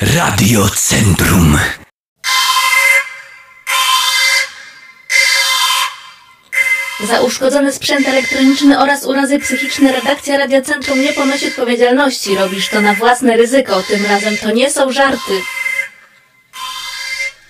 Radiocentrum. Za uszkodzony sprzęt elektroniczny oraz urazy psychiczne redakcja Radiocentrum nie ponosi odpowiedzialności. Robisz to na własne ryzyko. Tym razem to nie są żarty.